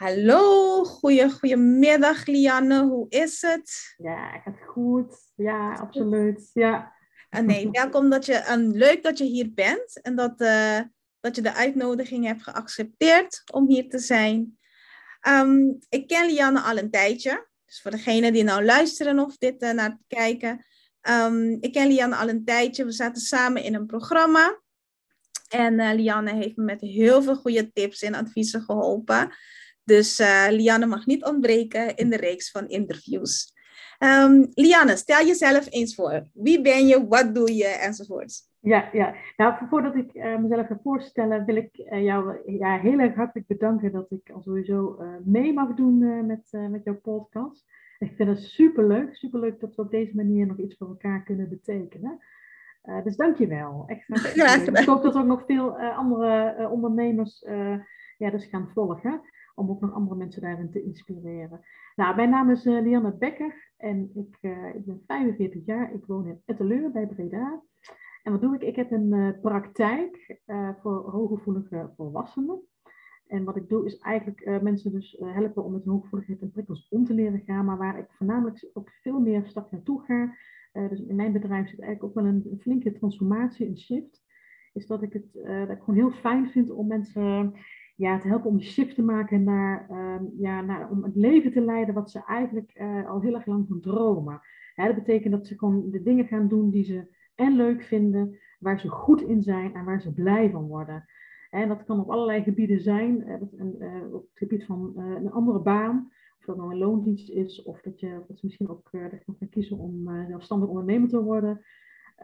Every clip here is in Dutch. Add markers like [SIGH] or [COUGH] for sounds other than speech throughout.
Hallo, goeie, goedemiddag Lianne, hoe is het? Ja, het gaat goed. Ja, absoluut. Ja. En nee, [LAUGHS] welkom dat je, en leuk dat je hier bent en dat, uh, dat je de uitnodiging hebt geaccepteerd om hier te zijn. Um, ik ken Lianne al een tijdje, dus voor degenen die nou luisteren of dit uh, naar kijken. Um, ik ken Lianne al een tijdje, we zaten samen in een programma. En uh, Lianne heeft me met heel veel goede tips en adviezen geholpen. Dus uh, Lianne mag niet ontbreken in de reeks van interviews. Um, Lianne, stel jezelf eens voor. Wie ben je, wat doe je enzovoort. Ja, ja. Nou, voordat ik uh, mezelf ga voorstellen, wil ik uh, jou ja, heel erg hartelijk bedanken dat ik al sowieso mee mag doen met, met jouw podcast. Ik vind het superleuk, superleuk dat we op deze manier nog iets voor elkaar kunnen betekenen. dus dank je wel. Echt [LAUGHS] graag Ik hoop dat er ook nog veel andere ondernemers ja, dus gaan volgen om ook nog andere mensen daarin te inspireren. Nou, mijn naam is uh, Lianne Becker en ik, uh, ik, ben 45 jaar. Ik woon in Etteleur bij Breda. En wat doe ik? Ik heb een uh, praktijk voor hooggevoelige volwassenen. En wat ik doe is eigenlijk mensen dus helpen om met hooggevoeligheid en prikkels om te leren gaan. Maar waar ik voornamelijk ook veel meer stap naartoe ga. dus in mijn bedrijf zit eigenlijk ook wel een, een flinke transformatie, een shift. Is dat ik het dat ik gewoon heel fijn vind om mensen ja, te helpen om de shift te maken naar, um, ja, naar, om het leven te leiden wat ze eigenlijk uh, al heel erg lang van dromen. Hè, dat betekent dat ze gewoon de dingen gaan doen die ze en leuk vinden, waar ze goed in zijn en waar ze blij van worden. En dat kan op allerlei gebieden zijn. Uh, uh, op het gebied van een andere baan, of dat nou een loondienst is, of dat, je, dat ze misschien ook dat je kan kiezen om zelfstandig ondernemer te worden.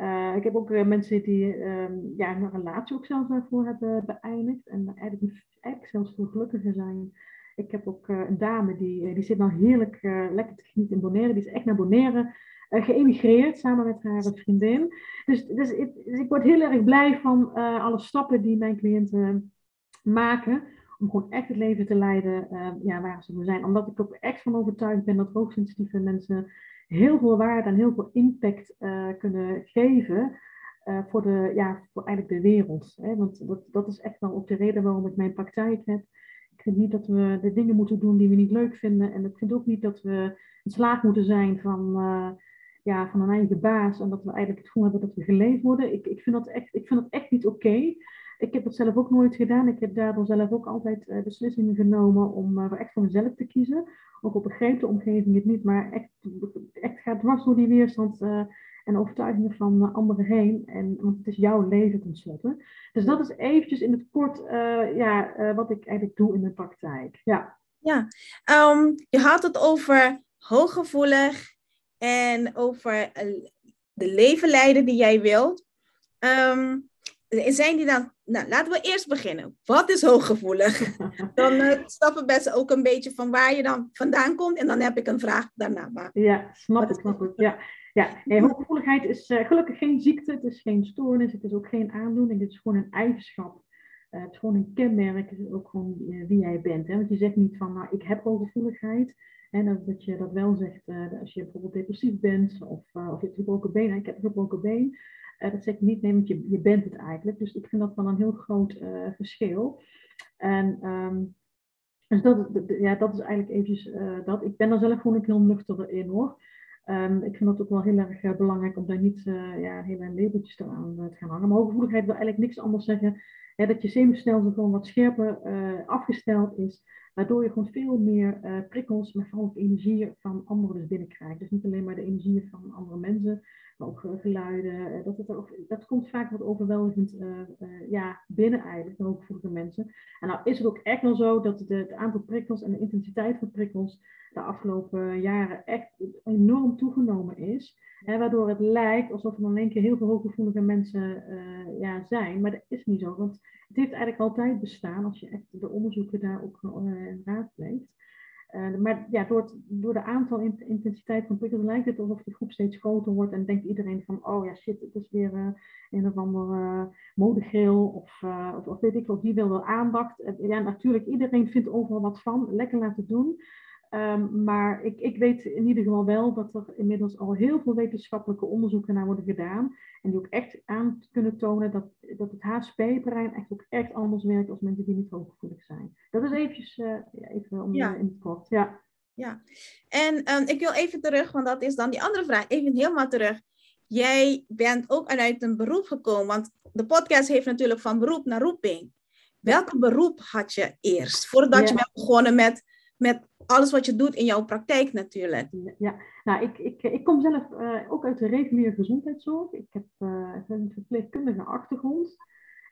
Uh, ik heb ook mensen die um, ja, een relatie ook zelf daarvoor hebben beëindigd. En eigenlijk, eigenlijk zelfs veel gelukkiger zijn. Ik heb ook uh, een dame die, die zit nou heerlijk lekker te genieten in Bonaire. Die is echt naar Bonaire geëmigreerd samen met haar vriendin. Dus, dus, ik, dus ik word heel erg blij van alle stappen die mijn cliënten maken. Om gewoon echt het leven te leiden ja, waar ze voor zijn. Omdat ik ook echt van overtuigd ben dat hoogsensitieve mensen heel veel waarde en heel veel impact uh, kunnen geven uh, voor, de, ja, voor eigenlijk de wereld. Hè? Want dat, dat is echt wel ook de reden waarom ik mijn praktijk heb. Ik vind niet dat we de dingen moeten doen die we niet leuk vinden. En ik vind ook niet dat we een slaaf moeten zijn van, uh, ja, van een eigen baas. En dat we eigenlijk het gevoel hebben dat we geleefd worden. Ik, ik, vind, dat echt, ik vind dat echt niet oké. Ik heb dat zelf ook nooit gedaan. Ik heb daardoor zelf ook altijd uh, beslissingen genomen om uh, echt voor mezelf te kiezen. Ook op een grote omgeving het niet, maar echt, echt gaat dwars door die weerstand uh, en overtuigingen van anderen heen. En, want het is jouw leven tenslotte. Dus dat is eventjes in het kort ja, wat ik eigenlijk doe in de praktijk. Ja, ja. Um, je had het over hooggevoelig en over de leven leiden die jij wilt. Um, zijn die dan, nou laten we eerst beginnen. Wat is hooggevoelig? [LAUGHS] dan uh, stappen best ook een beetje van waar je dan vandaan komt en dan heb ik een vraag daarna. Maar ja, snap ik, snap ik. Ja, ja. Nee, hooggevoeligheid is uh, gelukkig geen ziekte, het is geen stoornis, het is ook geen aandoening, het is gewoon een eigenschap. Uh, het is gewoon een kenmerk, het is ook gewoon wie jij bent. Hè? Want je zegt niet van, nou, ik heb hooggevoeligheid. En dat, dat je dat wel zegt als je bijvoorbeeld depressief bent of, of je hebt gebroken been. Ik heb een gebroken been. Uh, dat zeg ik niet, nee, je, je bent het eigenlijk. Dus ik vind dat wel een heel groot uh, verschil. En um, dus dat, ja, dat is eigenlijk eventjes uh, dat. Ik ben daar zelf gewoon heel nuchter in hoor. Um, ik vind het ook wel heel erg belangrijk om daar niet ja, hele labeltjes aan te gaan hangen. Maar hooggevoeligheid wil eigenlijk niks anders zeggen. Ja, dat je zenuwstelsel gewoon wat scherper afgesteld is. Waardoor je gewoon veel meer prikkels, maar vooral ook energie van anderen dus binnenkrijgt. Dus niet alleen maar de energie van andere mensen, ook geluiden. Eh, dat, het dat komt vaak wat overweldigend uh, ja, binnen eigenlijk, de mensen. En nou is het ook echt wel zo dat de, het aantal prikkels en de intensiteit van prikkels de afgelopen jaren echt enorm toegenomen is. Hè, waardoor het lijkt alsof er dan één keer heel veel hooggevoelige mensen ja, zijn. Maar dat is niet zo, want het heeft eigenlijk altijd bestaan als je echt de onderzoeken daar ook uh, raadpleegt. Uh, maar ja, door, door de aantal intensiteit van prikkels lijkt het alsof die groep steeds groter wordt en denkt iedereen van, oh ja shit, het is weer uh, een of ander uh, modegril of, of, of, weet ik wat, die wil wel aandacht. ja, natuurlijk, iedereen vindt overal wat van, lekker laten doen. Um, maar ik, ik weet in ieder geval wel dat er inmiddels al heel veel wetenschappelijke onderzoeken naar worden gedaan. En die ook echt aan kunnen tonen dat, dat het HSP-brein echt ook echt anders werkt als mensen die niet hooggevoelig zijn. Dat is eventjes, uh, even om ja. in het kort. Ja. ja. En um, ik wil even terug, want dat is dan die andere vraag. Even helemaal terug. Jij bent ook uit een beroep gekomen, want de podcast heeft natuurlijk van beroep naar roeping. Welke beroep had je eerst, voordat ja. je bent begonnen met met alles wat je doet in jouw praktijk natuurlijk. Ja, nou, ik, ik, ik kom zelf uh, ook uit de reguliere gezondheidszorg. Ik heb uh, een verpleegkundige achtergrond.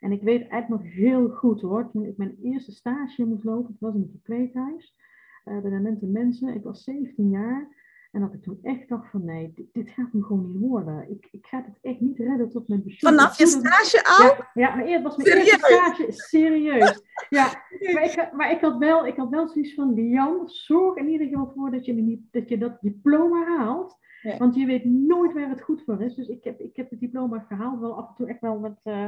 En ik weet eigenlijk nog heel goed hoor, toen ik mijn eerste stage moest lopen, het was in het verpleeghuis, uh, bij demente mensen. Ik was 17 jaar. En dat ik toen echt dacht van nee, dit, dit gaat hem gewoon niet worden. Ik, ik ga het echt niet redden tot mijn pensioen. Vanaf je stage al? Ja, ja maar eerst was mijn serieus? eerste stage. Serieus. Ja, maar ik, maar ik had wel, ik had wel zoiets van, Jan, zorg in ieder geval voor dat je, niet, dat, je dat diploma haalt. Want je weet nooit waar het goed voor is. Dus ik heb, ik heb het diploma gehaald. Wel af en toe echt wel wat uh,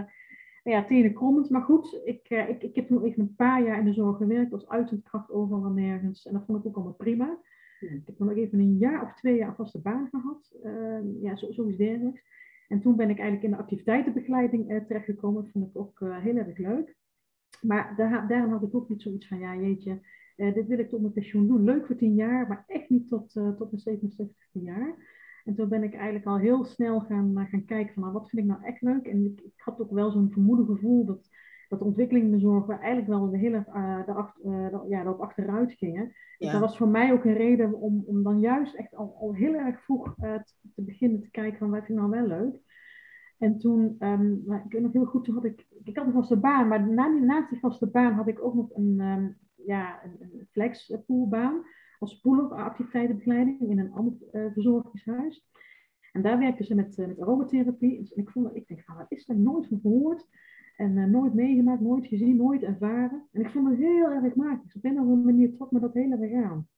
ja, tenen krommend. Maar goed, ik, uh, ik, ik heb toen even een paar jaar in de zorg gewerkt. Als uitzendkracht overal nergens. En dat vond ik ook allemaal prima. Ik heb nog even een jaar of twee jaar vaste baan gehad. Uh, ja, zo, zoiets dergelijks. En toen ben ik eigenlijk in de activiteitenbegeleiding uh, terechtgekomen. Dat vond ik ook uh, heel erg leuk. Maar daar, daarom had ik ook niet zoiets van, ja jeetje, uh, dit wil ik tot mijn pensioen doen. Leuk voor tien jaar, maar echt niet tot, tot mijn 77 jaar. En toen ben ik eigenlijk al heel snel gaan, gaan kijken van, nou, wat vind ik nou echt leuk? En ik, ik had ook wel zo'n vermoeden gevoel dat dat de ontwikkeling in de zorg waar eigenlijk wel de hele, uh, de uh, ja, erop achteruit gingen. Dus dat was voor mij ook een reden om, om dan juist echt al, al heel erg vroeg uh, te, beginnen te kijken van wat vind ik nou wel leuk. En toen, um, ik weet nog heel goed, toen had ik, ik had een vaste baan, maar na naast die vaste baan had ik ook nog een, um, ja, een, een flexpoolbaan als poeleractiviteitenbegeleiding in een ander verzorgingshuis. En daar werkten ze met, met aromatherapie. En ik, vond, ik denk, van, wat is er nooit van gehoord? En uh, nooit meegemaakt, nooit gezien, nooit ervaren. En ik vond het heel erg magisch. Op een of andere manier trok me dat heel erg aan.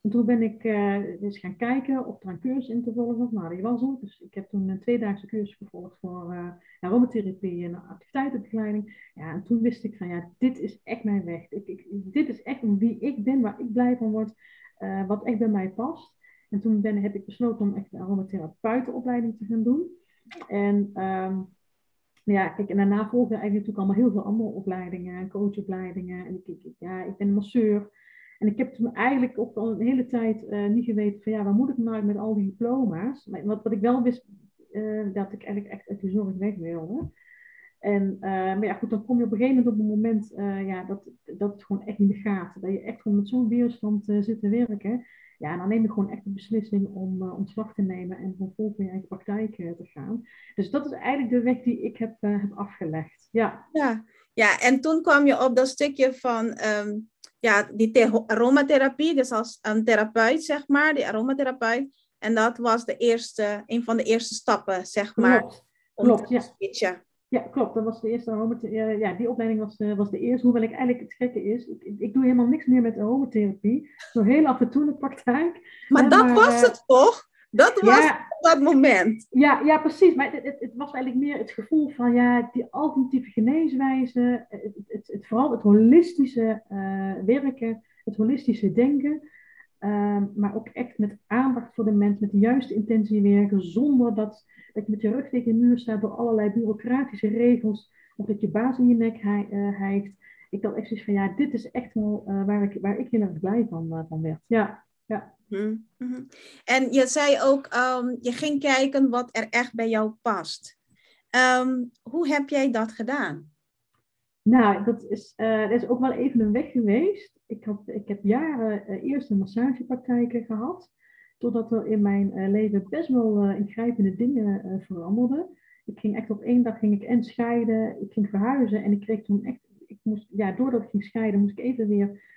En toen ben ik uh, dus gaan kijken of er een cursus in te volgen was. Nou, die was er. Dus ik heb toen een tweedaagse cursus gevolgd voor uh, aromatherapie en activiteitenbegeleiding. Ja, en toen wist ik van ja, dit is echt mijn weg. Ik, ik, dit is echt wie ik ben, waar ik blij van word, wat echt bij mij past. En toen ben, heb ik besloten om echt de aromatherapeutenopleiding te gaan doen. En um, ja, kijk, en daarna volgen eigenlijk natuurlijk allemaal heel veel andere opleidingen, coachopleidingen. En ik, ik, ja, ik ben masseur. En ik heb toen eigenlijk ook al een hele tijd uh, niet geweten van ja, waar moet ik nou met al die diploma's? Maar wat, wat ik wel wist, uh, dat ik eigenlijk echt uit de zorg weg wilde. En, uh, maar ja, goed, dan kom je op een gegeven moment op een moment ja, dat, dat het gewoon echt niet gaat. Dat je echt gewoon met zo'n weerstand zit te werken. Ja, dan neem je gewoon echt de beslissing om uh, ontslag te nemen en van vol in je eigen praktijk uh, te gaan. Dus dat is eigenlijk de weg die ik heb, uh, heb afgelegd. Ja. ja. Ja, en toen kwam je op dat stukje van um, ja, die aromatherapie, dus als een therapeut, zeg maar, die aromatherapeut. En dat was de eerste, een van de eerste stappen, zeg maar. Klopt, Klopt ja. Ja, klopt. Dat was de eerste Ja, die opleiding was, uh, was de eerste. Hoewel ik eigenlijk het gekke is, ik, ik doe helemaal niks meer met aromatherapie. Zo heel af en toe in de praktijk. Maar dat was het toch? Dat was ja, dat moment. Ja, ja precies. Maar het, het, het, was eigenlijk meer het gevoel van ja, die alternatieve geneeswijze, het, het, het vooral het holistische uh, werken, het holistische denken. Uh, maar ook echt met aandacht voor de mens, met de juiste intentie werken, zonder dat dat je met je rug tegen de muur staat door allerlei bureaucratische regels, of dat je baas in je nek eh, hijgt. Ik had echt zoiets van, ja, dit is echt wel uh, waar, ik, waar ik heel erg blij van, uh, van werd. Ja, ja. Mm -hmm. En je zei ook, um, je ging kijken wat er echt bij jou past. Um, hoe heb jij dat gedaan? Nou, dat is, dat is ook wel even een weg geweest. Ik, had, ik heb jaren eerst een massagepraktijken gehad. Totdat er in mijn uh, leven best wel uh, ingrijpende dingen uh, veranderden. Ik ging echt op één dag ging ik en scheiden, ik ging verhuizen en ik kreeg toen echt, ik moest, ja, doordat ik ging scheiden, moest ik even weer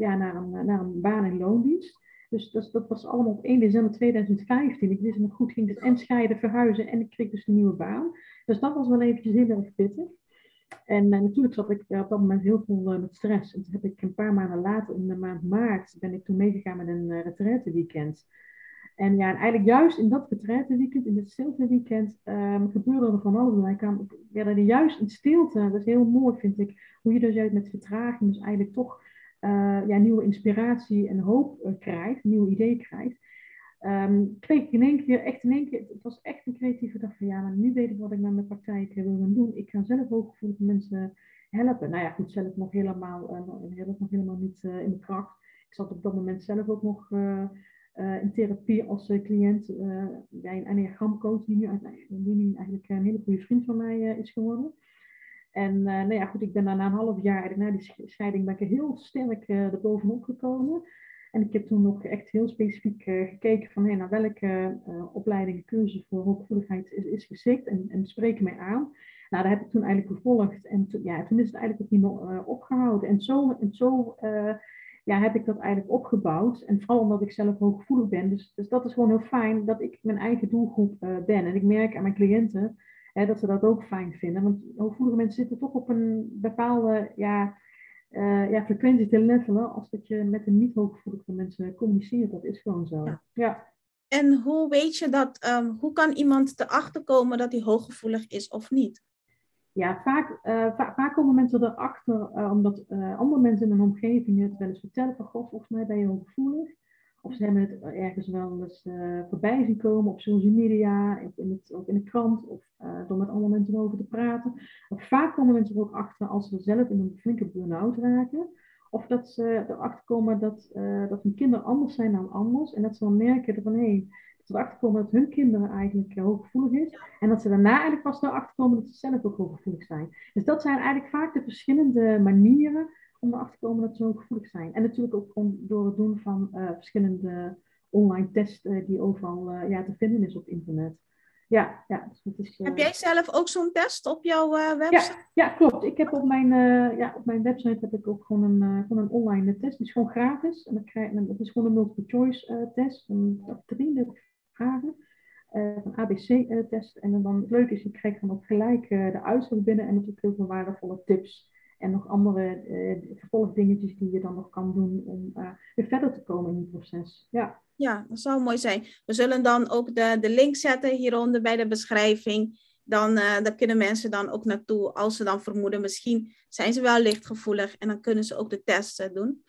ja, naar, een, naar een baan in loondienst. Dus dat, dat was allemaal op 1 december 2015. Ik wist nog goed, ging dus en scheiden, verhuizen en ik kreeg dus een nieuwe baan. Dus dat was wel eventjes heel erg pittig. En natuurlijk zat ik op dat moment heel veel met stress. En toen heb ik een paar maanden later, in de maand maart, ben ik toen meegegaan met een uh, weekend. En ja, en eigenlijk juist in dat weekend, in het stilte weekend, um, gebeurde er van alles. Ik kwam, ja, juist in stilte, dat is heel mooi vind ik, hoe je dus juist met vertraging dus eigenlijk toch ja, nieuwe inspiratie en hoop uh, krijgt, nieuwe ideeën krijgt. Kreeg ik in één keer, echt in één keer, het was echt een creatieve dag van ja, nu weet ik wat ik met mijn praktijk wil gaan doen. Ik ga zelf hooggevoelige mensen helpen. Nou ja, goed, zelf nog helemaal, uh, nog helemaal niet in de kracht. Ik zat op dat moment zelf ook nog in therapie als cliënt bij een enneagramcoach die nu, die eigenlijk een hele goede vriend van mij is geworden. En nou ja, goed, ik ben daar na een half jaar, na die scheiding, ben ik heel sterk er bovenop gekomen. En ik heb toen nog echt heel specifiek gekeken van hey, naar welke opleiding, cursus voor hooggevoeligheid is, is geschikt en, en spreken mij aan. Nou, dat heb ik toen eigenlijk gevolgd en ja, toen is het eigenlijk ook niet meer opgehouden. En zo, en zo ja, heb ik dat eigenlijk opgebouwd. En vooral omdat ik zelf hooggevoelig ben. Dus, dus dat is gewoon heel fijn dat ik mijn eigen doelgroep ben. En ik merk aan mijn cliënten hè, dat ze dat ook fijn vinden. Want hooggevoelige mensen zitten toch op een bepaalde ja, uh, ja, frequentie te levelen. Als dat je met een niet hooggevoelige mensen communiceert. Dat is gewoon zo. Ja. ja. En hoe weet je dat, um, hoe kan iemand erachter komen dat hij hooggevoelig is of niet? Ja, vaak, uh, vaak komen mensen erachter uh, omdat andere mensen in hun omgeving het wel eens vertellen van goh, volgens mij ben je hooggevoelig. Of ze hebben het ergens wel eens voorbij zien komen op social media, in, het, of in de krant, of door met andere mensen over te praten. Vaak komen mensen er ook achter als ze zelf in een flinke burn-out raken. Of dat ze erachter komen dat, dat hun kinderen anders zijn dan anders. En dat ze dan merken van hé, hey, erachter komen dat hun kinderen eigenlijk hooggevoelig is. En dat ze daarna eigenlijk pas erachter komen dat ze zelf ook hooggevoelig zijn. Dus dat zijn eigenlijk vaak de verschillende manieren om erachter te komen dat ze hooggevoelig zijn. En natuurlijk ook om, door het doen van uh, verschillende online tests uh, die overal uh, ja, te vinden is op internet. Ja, ja. Dus is, heb jij zelf ook zo'n test op jouw website? Ja, ja, klopt. Ik heb op mijn, ja, op mijn website heb ik ook gewoon een, gewoon een online test. Die is gewoon gratis. En dan krijg, het is gewoon een multiple choice test. Een, drie vragen. Uh, van ABC-test. En dan het leuke is, je krijgt dan ook gelijk uh, de uitslag binnen en natuurlijk heel veel waardevolle tips. En nog andere uh, vervolgdingetjes die je dan nog kan doen om weer verder te komen in het proces. Ja. ja, dat zou mooi zijn. We zullen dan ook de, de link zetten hieronder bij de beschrijving. Dan, daar kunnen mensen dan ook naartoe als ze dan vermoeden, misschien zijn ze wel lichtgevoelig en dan kunnen ze ook de test doen.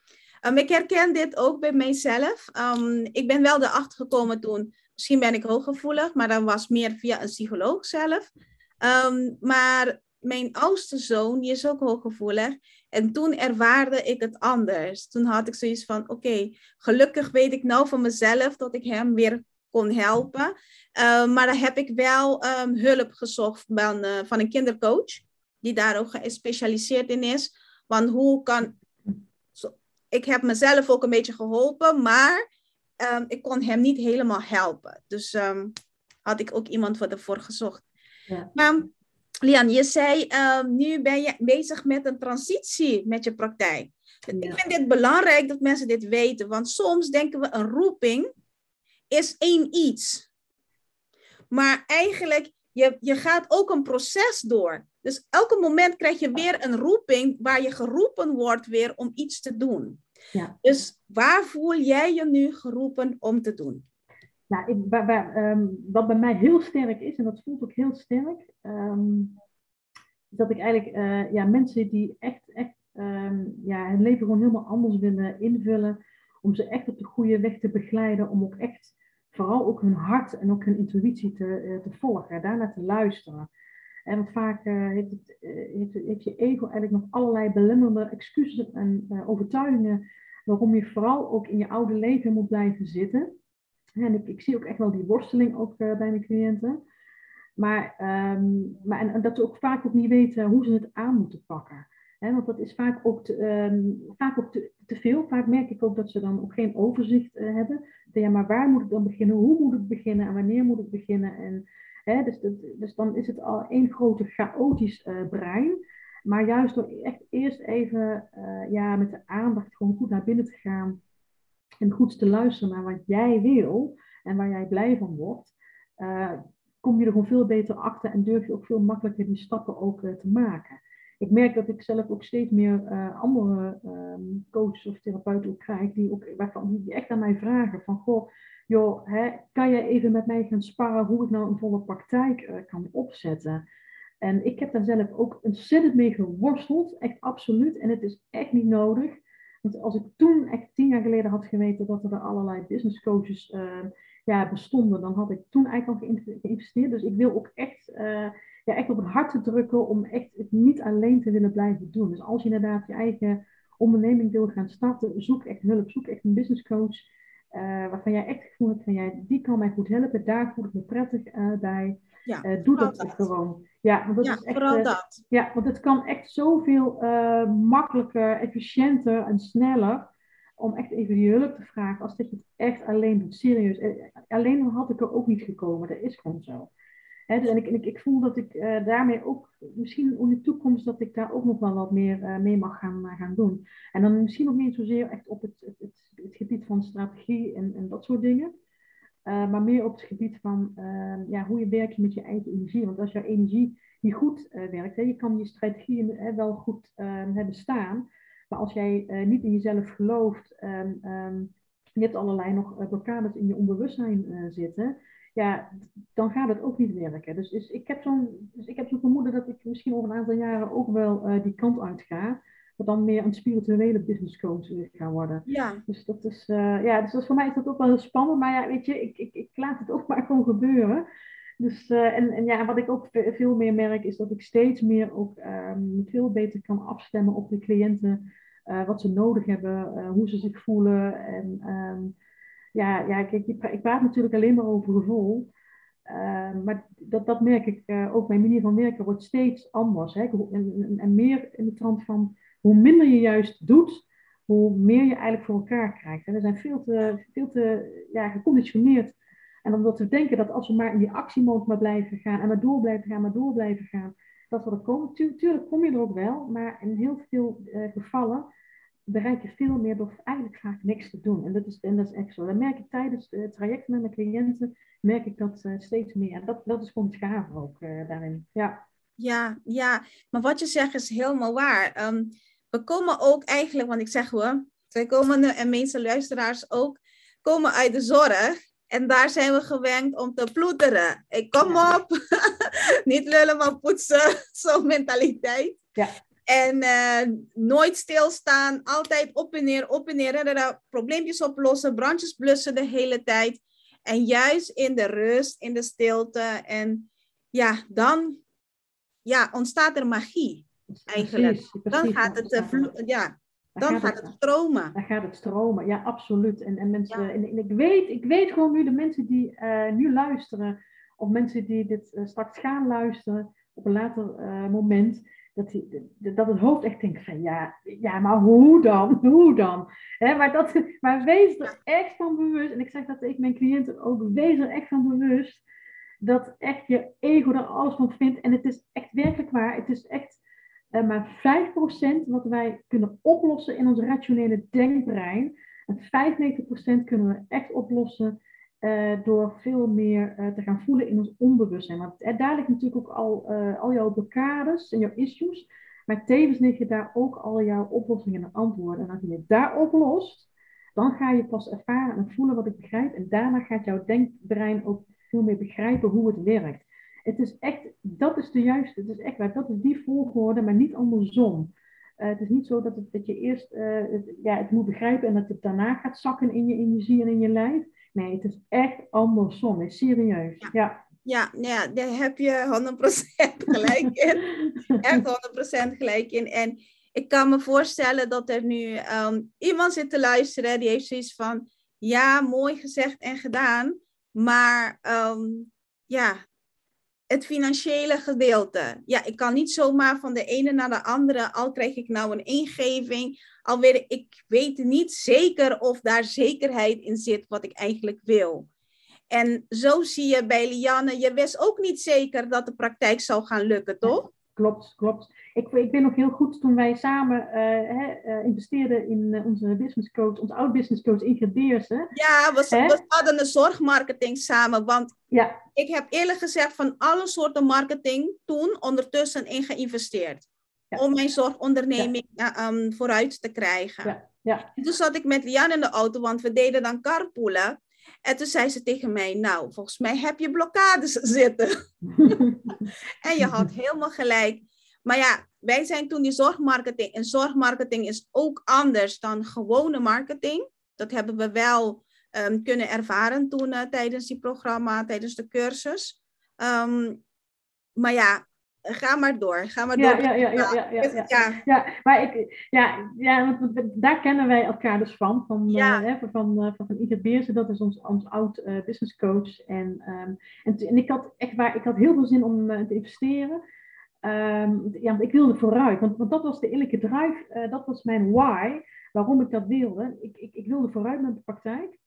Um, ik herken dit ook bij mijzelf. Um, ik ben wel erachter gekomen toen misschien ben ik hooggevoelig, maar dat was meer via een psycholoog zelf. Ehm, maar mijn oudste zoon, die is ook hooggevoelig. En toen ervaarde ik het anders. Toen had ik zoiets van, oké, gelukkig weet ik nou van mezelf dat ik hem weer kon helpen. Ehm, maar dan heb ik wel um, hulp gezocht van, uh, van een kindercoach, die daar ook gespecialiseerd in is. Want hoe kan... Ik heb mezelf ook een beetje geholpen, maar um, ik kon hem niet helemaal helpen. Dus um, had ik ook iemand voor ervoor gezocht. Ja. Maar Lian, je zei, um, nu ben je bezig met een transitie met je praktijk. Ik vind dit belangrijk dat mensen dit weten, want soms denken we een roeping is één iets. Maar eigenlijk, je, je gaat ook een proces door. Dus elke moment krijg je weer een roeping waar je geroepen wordt weer om iets te doen. Ja. Dus waar voel jij je nu geroepen om te doen? Nou, um, wat bij mij heel sterk is, en dat voelt ook heel sterk, um, dat ik eigenlijk uh, ja, mensen die echt, echt um, ja, hun leven gewoon helemaal anders willen invullen, om ze echt op de goede weg te begeleiden, om ook echt vooral ook hun hart en ook hun intuïtie te, uh, te volgen, daarna te luisteren. En want vaak uh, heeft, het, heeft, je ego eigenlijk nog allerlei belemmerende excuses en overtuigingen waarom je vooral ook in je oude leven moet blijven zitten. En ik, zie ook echt wel die worsteling ook uh, bij mijn cliënten. Maar, um, maar en, dat ze ook vaak ook niet weten hoe ze het aan moeten pakken. Want dat is vaak ook, te, um, vaak ook te, veel. Vaak merk ik ook dat ze dan ook geen overzicht uh, hebben. Ja, maar waar moet ik dan beginnen? Hoe moet ik beginnen? En wanneer moet ik beginnen? En, dus, dus dan is het al één grote chaotisch uh, brein. Maar juist door echt eerst even ja, met de aandacht gewoon goed naar binnen te gaan. En goed te luisteren naar wat jij wil en waar jij blij van wordt. Uh, kom je er gewoon veel beter achter en durf je ook veel makkelijker die stappen ook uh, te maken. ik merk dat ik zelf ook steeds meer uh, andere um, coaches of therapeuten ook krijg, die, ook, waarvan, die echt aan mij vragen van, goh, joh, hè, kan jij even met mij gaan sparren hoe ik nou een volle praktijk kan opzetten? En ik heb daar zelf ook ontzettend mee geworsteld, echt absoluut. En het is echt niet nodig. Want als ik toen, echt tien jaar geleden had geweten dat er allerlei business coaches uh, ja, bestonden, dan had ik toen eigenlijk al geïnvesteerd. Dus ik wil ook echt, uh, ja, echt op het hart te drukken om echt het niet alleen te willen blijven doen. Dus als je inderdaad je eigen onderneming wil gaan starten, zoek echt hulp, zoek echt een business coach. Uh, waarvan jij echt gevoel hebt van jij, die kan mij goed helpen, daar voel ik me prettig bij. Ja, doe dat, dat gewoon. Ja, want dat ja, is echt, vooral dat. Ja, want het kan echt zoveel makkelijker, efficiënter en sneller om echt even die hulp te vragen als dat je het echt alleen doet. Serieus. Eh, alleen had ik er ook niet gekomen. Dat is gewoon zo. He, dus, en ik, ik, ik, voel dat ik uh, daarmee ook, misschien in de toekomst, dat ik daar ook nog wel wat meer uh, mee mag gaan, uh, gaan doen. En dan misschien nog niet zozeer echt op het, het, het, het gebied van strategie en, en dat soort dingen. Maar meer op het gebied van ehm, ja, hoe je werkt met je eigen energie. Want als jouw energie niet goed werkt, hè, je kan je strategieën wel goed ehm, hebben staan. Maar als jij niet in jezelf gelooft, um, je hebt allerlei nog blokkades in je onbewustzijn zitten, ja, dan gaat het ook niet werken. Dus, dus ik heb zo'n dus ik heb vermoeden dat ik misschien over een aantal jaren ook wel die kant uit ga. Dat dan meer een spirituele business coach gaan worden. Ja. Dus dat is, ja, dus dat voor mij is dat ook wel heel spannend. Maar ja, weet je, ik, ik, ik laat het ook [LAUGHS] maar gewoon gebeuren. Dus, uh, en, en ja, wat ik ook veel meer merk, is dat ik steeds meer ook um, veel beter kan afstemmen op de cliënten. Uh, wat ze nodig hebben, hoe ze zich voelen. En um, ja, ja kijk, ik praat natuurlijk alleen maar over gevoel. Uh, maar dat, dat merk ik ook. Mijn manier van werken wordt steeds anders. Hè? En, en, en, meer in de trant van hoe minder je juist doet, hoe meer je eigenlijk voor elkaar krijgt. En we zijn veel te, veel te ja, geconditioneerd en omdat we denken dat als we maar in die actiemode maar blijven gaan en maar door blijven gaan, maar door blijven gaan, dat we er komen. Tu tuurlijk kom je er ook wel, maar in heel veel uh, gevallen bereik je veel meer door eigenlijk vaak niks te doen. En dat is, en dat is echt zo. Dan merk ik tijdens het traject met mijn cliënten, merk ik dat uh, steeds meer. En dat, dat is gewoon het gaaf ook daarin. Ja. Ja, ja, maar wat je zegt is helemaal waar. Um, we komen ook eigenlijk, want ik zeg hoor, wij komen en meeste luisteraars ook, komen uit de zorg. En daar zijn we gewend om te ploeteren. Ik kom op, [LAUGHS] niet lullen, maar poetsen. [LAUGHS] Zo'n mentaliteit. Ja. En uh, nooit stilstaan, altijd op en neer, op en neer. Probleempjes oplossen, brandjes blussen de hele tijd. En juist in de rust, in de stilte. En ja, dan ja, ontstaat er magie eigenlijk. Precies, precies, dan gaat het, uh, ja, dan, gaat, het, stromen. Dan gaat het stromen, ja, absoluut. En, en, mensen, en, en, ik, weet, ik weet gewoon nu, de mensen die uh, nu luisteren, of mensen die dit uh, straks gaan luisteren op een later uh, moment, dat, die, dat het hoofd echt denkt van ja, ja maar hoe dan? [LAUGHS] Hoe dan? He, maar, dat, maar wees er echt van bewust, en ik zeg dat tegen mijn cliënten ook, wees er echt van bewust dat echt je ego er alles van vindt. En het is echt werkelijk waar, het is echt uh, maar 5% wat wij kunnen oplossen in ons rationele denkbrein. En 95% kunnen we echt oplossen uh, door veel meer uh, te gaan voelen in ons onbewustzijn. Want daar ligt natuurlijk ook al, al jouw blokkades en jouw issues. Maar tevens liggen daar ook al jouw oplossingen en antwoorden. En als je het daar oplost, dan ga je pas ervaren en voelen wat ik begrijp. En daarna gaat jouw denkbrein ook veel meer begrijpen hoe het werkt. Het is echt, dat is de juiste, het is echt waar, dat is die volgorde, maar niet andersom. Uh, het is niet zo dat, het, dat je eerst uh, het, ja, het moet begrijpen en dat het daarna gaat zakken in je energie en in je lijf. Nee, het is echt andersom, is serieus. Ja. ja. Ja, ja, daar heb je 100% [LAUGHS] gelijk in. Echt 100% gelijk in. En ik kan me voorstellen dat er nu um, iemand zit te luisteren die heeft zoiets van, ja, mooi gezegd en gedaan, maar um, ja, het financiële gedeelte. Ja, ik kan niet zomaar van de ene naar de andere, al krijg ik nou een ingeving, alweer ik weet niet zeker of daar zekerheid in zit wat ik eigenlijk wil. En zo zie je bij Lianne, je wist ook niet zeker dat de praktijk zou gaan lukken, toch? Klopt, klopt. Ik, ik weet nog heel goed toen wij samen uh, hè, investeerden in uh, onze business coach, onze oud business coach Ingrid Beersen. Ja, we, we, hadden een zorgmarketing samen. Want ja. ik heb eerlijk gezegd van alle soorten marketing toen ondertussen in geïnvesteerd. om mijn zorgonderneming um, vooruit te krijgen. Ja. En toen zat ik met Lian in de auto, want we deden dan carpoolen. En toen zei ze tegen mij, nou, volgens mij heb je blokkades [LAUGHS] zitten. [LAUGHS] en je had helemaal gelijk. Maar ja, wij zijn toen die zorgmarketing. En zorgmarketing is ook anders dan gewone marketing. Dat hebben we wel um, kunnen ervaren toen uh, tijdens die programma, tijdens de cursus. Um, maar ja, ga maar door. Ga maar ja, door. Ja, ja, ja, ja, ja, ja. ja. maar ik, ja, ja, want daar kennen wij elkaar dus van. Van, ja. uh, van, van, uh, van Beersen, dat is ons, ons oud uh, business coach. En, um, en, en ik had echt waar, ik had heel veel zin om te investeren. Um, ja, want ik wilde vooruit, want, want dat was de eerlijke drive, dat was mijn why, waarom ik dat wilde. Ik, ik, ik wilde vooruit met de praktijk.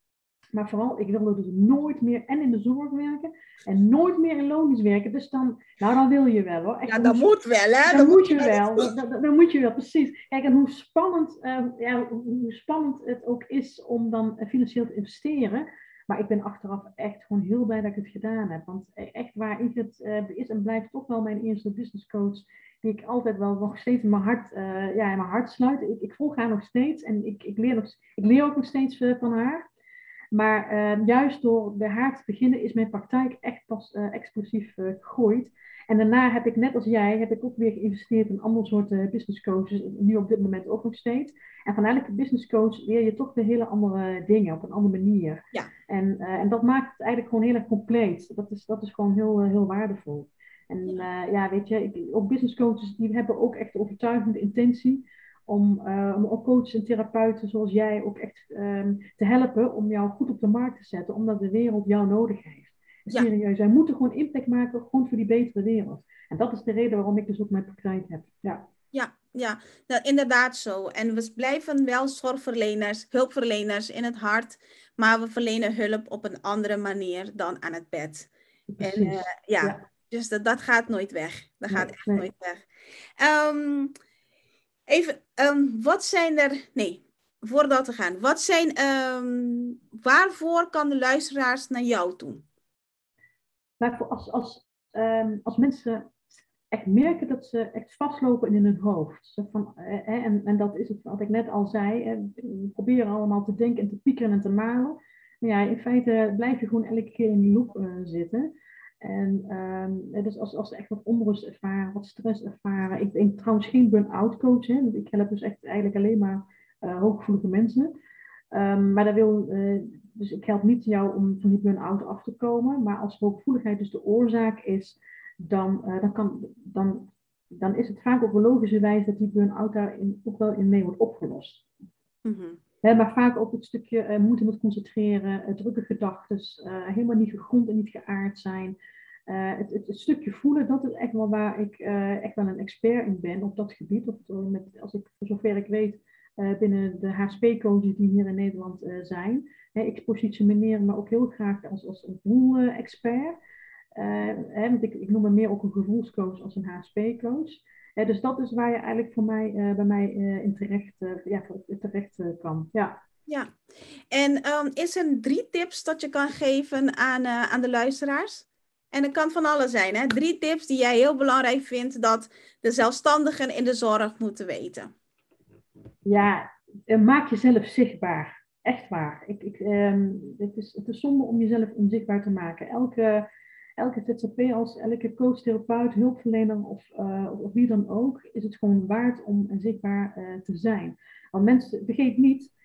Maar vooral, ik wilde dus nooit meer en in de zorg werken en nooit meer in loondienst werken. Dus dan, nou dan wil je wel hoor. Echt, ja, dat moet wel hè. Dan, moet je wel. Dan, dan, moet je wel, precies. Kijk, en hoe spannend, uh, ja, hoe spannend het ook is om dan financieel te investeren. Maar ik ben achteraf echt gewoon heel blij dat ik het gedaan heb. Want e-, echt waar ik het uh, is en blijft toch wel mijn eerste business coach. Die ik altijd wel nog steeds in mijn hart, uh, ja, in mijn hart sluit. Ik, ik volg haar nog steeds en ik, ik, leer, nog, ik leer ook nog steeds van haar. Maar uh, juist door bij haar te beginnen is mijn praktijk echt pas uh, explosief uh, gegroeid. En daarna heb ik, net als jij, heb ik ook weer geïnvesteerd in andere soorten business coaches. Nu op dit moment ook nog steeds. En van elke business coach leer je toch weer hele andere dingen op een andere manier. Ja. En, en dat maakt het eigenlijk gewoon heel erg compleet. Dat is, dat is gewoon heel, heel waardevol. En ja, weet je, ik, ook business coaches die hebben ook echt overtuigende intentie om, uh, om ook coaches en therapeuten zoals jij ook echt um, te helpen om jou goed op de markt te zetten, omdat de wereld jou nodig heeft. Ja. Serieus, wij moeten gewoon impact maken, gewoon voor die betere wereld. En dat is de reden waarom ik dus ook mijn praktijk heb. Ja. Ja, ja, nou, inderdaad zo. En we blijven wel zorgverleners, hulpverleners in het hart, maar we verlenen hulp op een andere manier dan aan het bed. Precies. En uh, ja, ja, dus dat, dat gaat nooit weg. Dat gaat echt nooit weg. Um, Even, um, wat zijn er. Nee, voordat we gaan. Wat zijn. Um, waarvoor kan de luisteraars naar jou doen? Waarvoor als, als, um, als mensen echt merken dat ze echt vastlopen in hun hoofd. Van, eh, en, en dat is het wat ik net al zei. we proberen allemaal te denken en te piekeren en te malen. Maar ja, in feite blijf je gewoon elke keer in die loop uh, zitten. En um, dus als, als ze echt wat onrust ervaren, wat stress ervaren. Ik ben trouwens geen burn-out coach. Hè, want ik help dus echt eigenlijk alleen maar uh, hooggevoelige mensen. Um, maar dat wil, uh, dus ik help niet jou om van die burn-out af te komen. Maar als hooggevoeligheid dus de oorzaak is, dan, uh, dan, kan, dan, dan is het vaak op een logische wijze dat die burn-out daarin ook wel in mee wordt opgelost. Mm. Maar vaak ook het stukje uh, moeite met concentreren, uh, drukke gedachten, uh, helemaal niet gegrond en niet geaard zijn. Het, het, het, stukje voelen, dat is echt wel waar ik echt wel een expert in ben op dat gebied. Als ik, voor zover ik weet, binnen de HSP-coaches die hier in Nederland zijn. ik positioneer me ook heel graag als, als een voel-expert. want ik, ik noem me meer ook een gevoelscoach als een HSP-coach dus dat is waar je eigenlijk voor mij, uh, bij mij uh, in terecht, uh, ja, terecht kan. Ja. ja. En um, is er drie tips dat je kan geven aan, aan de luisteraars? En het kan van alles zijn, hè? Drie tips die jij heel belangrijk vindt dat de zelfstandigen in de zorg moeten weten. Ja, maak jezelf zichtbaar. Echt waar. Ik, ik, um, het, is, het is zonde om jezelf onzichtbaar te maken. Elke elke ZZP als elke coach, therapeut, hulpverlener of, uh, of, wie dan ook, is het gewoon waard om zichtbaar uh, te zijn. Want mensen, vergeet niet,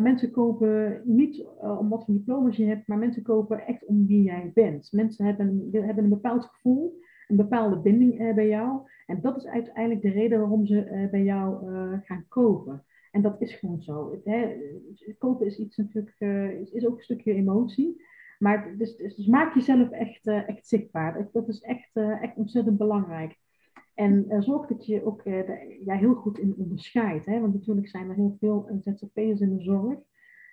mensen kopen niet om wat voor diploma's je hebt, maar mensen kopen echt om wie jij bent. Mensen hebben, hebben een bepaald gevoel, een bepaalde binding bij jou. En dat is uiteindelijk de reden waarom ze bij jou gaan kopen. En dat is gewoon zo. Het, hè, kopen is iets natuurlijk, is ook een stukje emotie. Maar dus, dus, maak jezelf echt, uh, echt zichtbaar. Dat is echt, uh, echt ontzettend belangrijk. En uh, zorg dat je ook ja, heel goed in onderscheidt. Want natuurlijk zijn er heel veel ZZP'ers in de zorg.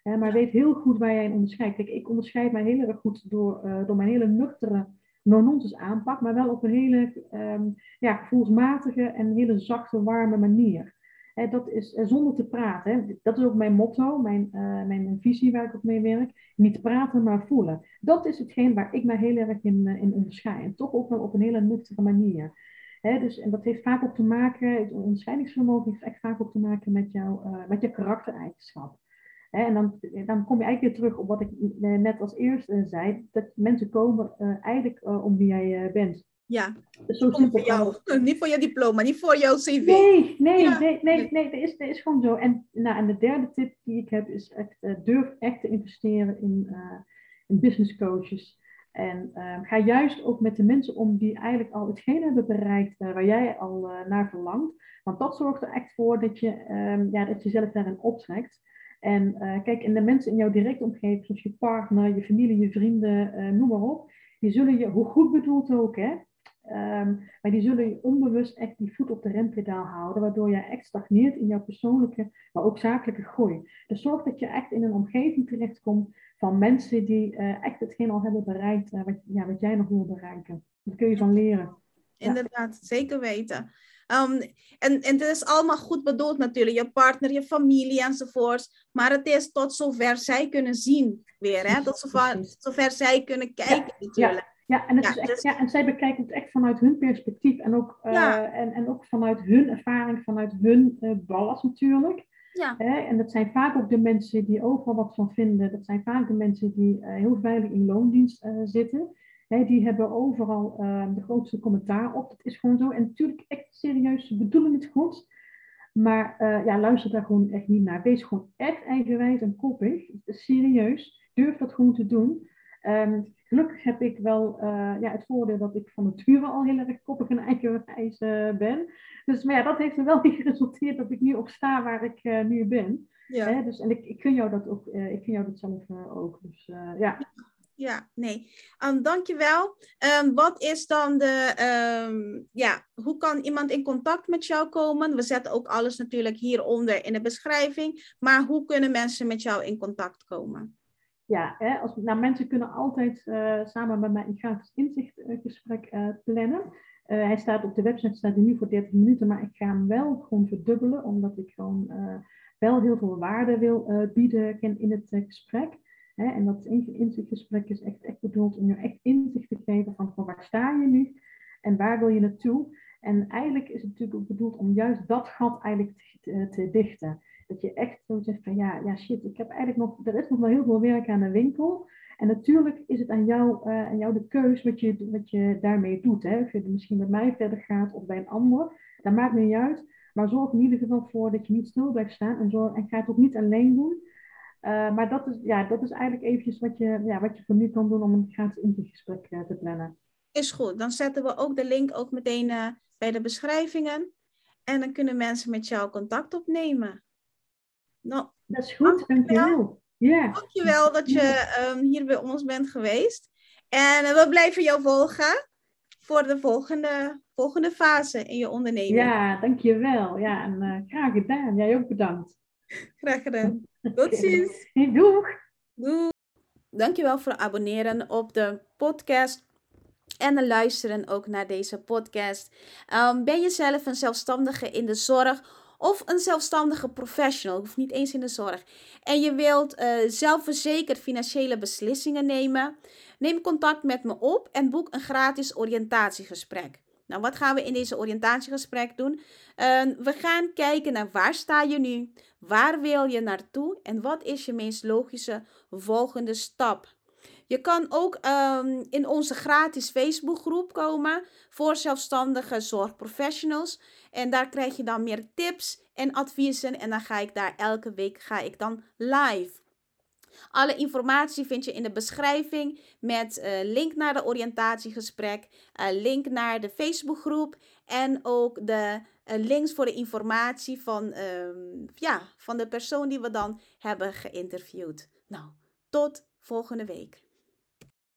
Maar weet heel goed waar jij in onderscheidt. Kijk, ik onderscheid mij heel erg goed door, door mijn hele nuchtere no-nonsense aanpak. Maar wel op een hele um, ja, gevoelsmatige en hele zachte, warme manier dat is eh, zonder te praten. Dat is ook mijn motto, mijn, uh, mijn visie waar ik op mee werk. Niet praten, maar voelen. Dat is hetgeen waar ik mij heel erg in, uh, in onderscheid. En toch ook wel op een hele nuchtere manier. dus, en dat heeft vaak ook te maken, het onderscheidingsvermogen heeft echt vaak ook te maken met, jouw met je karaktereigenschap. en dan, dan kom je eigenlijk weer terug op wat ik net als eerste zei, dat mensen komen eigenlijk om wie jij bent. Ja, dus zo niet voor jou. [LAUGHS] Niet voor je diploma, niet voor jouw cv. Nee, nee, nee, nee, nee, dat, is, dat is gewoon zo. En, nou, en de derde tip die ik heb is echt, uh, durf echt te investeren in, uh, in business coaches. En uh, ga juist ook met de mensen om die eigenlijk al hetgeen hebben bereikt uh, waar jij al naar verlangt. Want dat zorgt er echt voor dat je, um, ja, dat je zelf daarin optrekt. En kijk, en de mensen in jouw directe omgeving, zoals je partner, je familie, je vrienden, noem maar op, die zullen je, hoe goed bedoeld ook, hè, Ehm, maar die zullen je onbewust echt die voet op de rempedaal houden, waardoor je echt stagneert in jouw persoonlijke, maar ook zakelijke groei. Dus zorg dat je echt in een omgeving terechtkomt van mensen die uh, echt hetgeen al hebben bereikt, uh, wat, ja, wat jij nog wil bereiken. Daar kun je van leren. Inderdaad, zeker weten. Um, en, en het is allemaal goed bedoeld natuurlijk, je partner, je familie enzovoorts. Maar het is tot zover zij kunnen zien weer, hè? tot zover, zover zij kunnen kijken natuurlijk. Ja, en, het is echt, dus- ja, en zij bekijken het echt vanuit hun perspectief en ook, uh, en, en ook vanuit hun ervaring, vanuit hun uh, ballast natuurlijk. Ja. Hè? En dat zijn vaak ook de mensen die overal wat van vinden. Dat zijn vaak de mensen die uh, heel veilig in loondienst zitten. Hè? Die hebben overal de grootste commentaar op. Dat is gewoon zo. En natuurlijk echt serieus, ze bedoelen het goed. Maar ja, luister daar gewoon echt niet naar. Wees gewoon echt eigenwijs en koppig. Serieus. Durf dat gewoon te doen. Um, gelukkig heb ik wel uh, ja, het voordeel dat ik van nature al heel erg koppig en eigenwijs uh, ben. Dus maar ja, dat heeft er wel [LAUGHS] in geresulteerd dat ik nu op sta waar ik uh, nu ben. Ja. Hè? Dus, en ik, ik gun jou dat ook, ik jou dat zelf ook. Dus ja. Ja, nee. Um, dankjewel. Um, wat is dan de, um, ja, hoe kan iemand in contact met jou komen? We zetten ook alles natuurlijk hieronder in de beschrijving. Maar hoe kunnen mensen met jou in contact komen? Ja, hè, als, nou, mensen kunnen altijd uh, samen met mij een gratis inzichtgesprek uh, plannen. Uh, hij staat op de website, staat hij nu voor 30 minuten, maar ik ga hem wel gewoon verdubbelen, omdat ik gewoon wel heel veel waarde wil bieden in het gesprek. Hè, en dat inzichtgesprek is echt, echt bedoeld om je echt inzicht te geven van, waar sta je nu en waar wil je naartoe. En eigenlijk is het natuurlijk ook bedoeld om juist dat gat eigenlijk te dichten. Dat je echt zo zegt van ja, ja shit, ik heb eigenlijk nog, er is nog wel heel veel werk aan de winkel. En natuurlijk is het aan jou, uh, aan jou de keus wat je, wat je daarmee doet. Hè? Of je misschien met mij verder gaat of bij een ander. Dat maakt niet uit. Maar zorg in ieder geval voor dat je niet stil blijft staan. En, zorg, en ga het ook niet alleen doen. Uh, maar dat is, ja, dat is eigenlijk eventjes wat je, ja, wat je voor nu kan doen om een gratis intakegesprek uh, te plannen. Is goed. Dan zetten we ook de link ook meteen bij de beschrijvingen. En dan kunnen mensen met jou contact opnemen. Nou, dat is goed, dankjewel. Ja. Dankjewel dat je um, hier bij ons bent geweest. En uh, we blijven jou volgen voor de volgende, volgende fase in je onderneming. Ja, dankjewel. Ja, en uh, graag gedaan. Jij ook bedankt. [LAUGHS] Graag gedaan. Tot ziens. Doeg. Doeg. Dankjewel voor het abonneren op de podcast en luisteren ook naar deze podcast. Um, ben je zelf een zelfstandige in de zorg of een zelfstandige professional, hoeft niet eens in de zorg, en je wilt uh, zelfverzekerd financiële beslissingen nemen, neem contact met me op en boek een gratis oriëntatiegesprek. Nou, wat gaan we in deze oriëntatiegesprek doen? Uh, we gaan kijken naar waar sta je nu, waar wil je naartoe en wat is je meest logische volgende stap. Je kan ook um, in onze gratis Facebookgroep komen voor zelfstandige zorgprofessionals. En daar krijg je dan meer tips en adviezen. En dan ga ik daar elke week ga ik dan live. Alle informatie vind je in de beschrijving met uh, link naar de oriëntatiegesprek, uh, link naar de Facebookgroep en ook de uh, links voor de informatie van, um, ja, van de persoon die we dan hebben geïnterviewd. Nou, tot volgende week.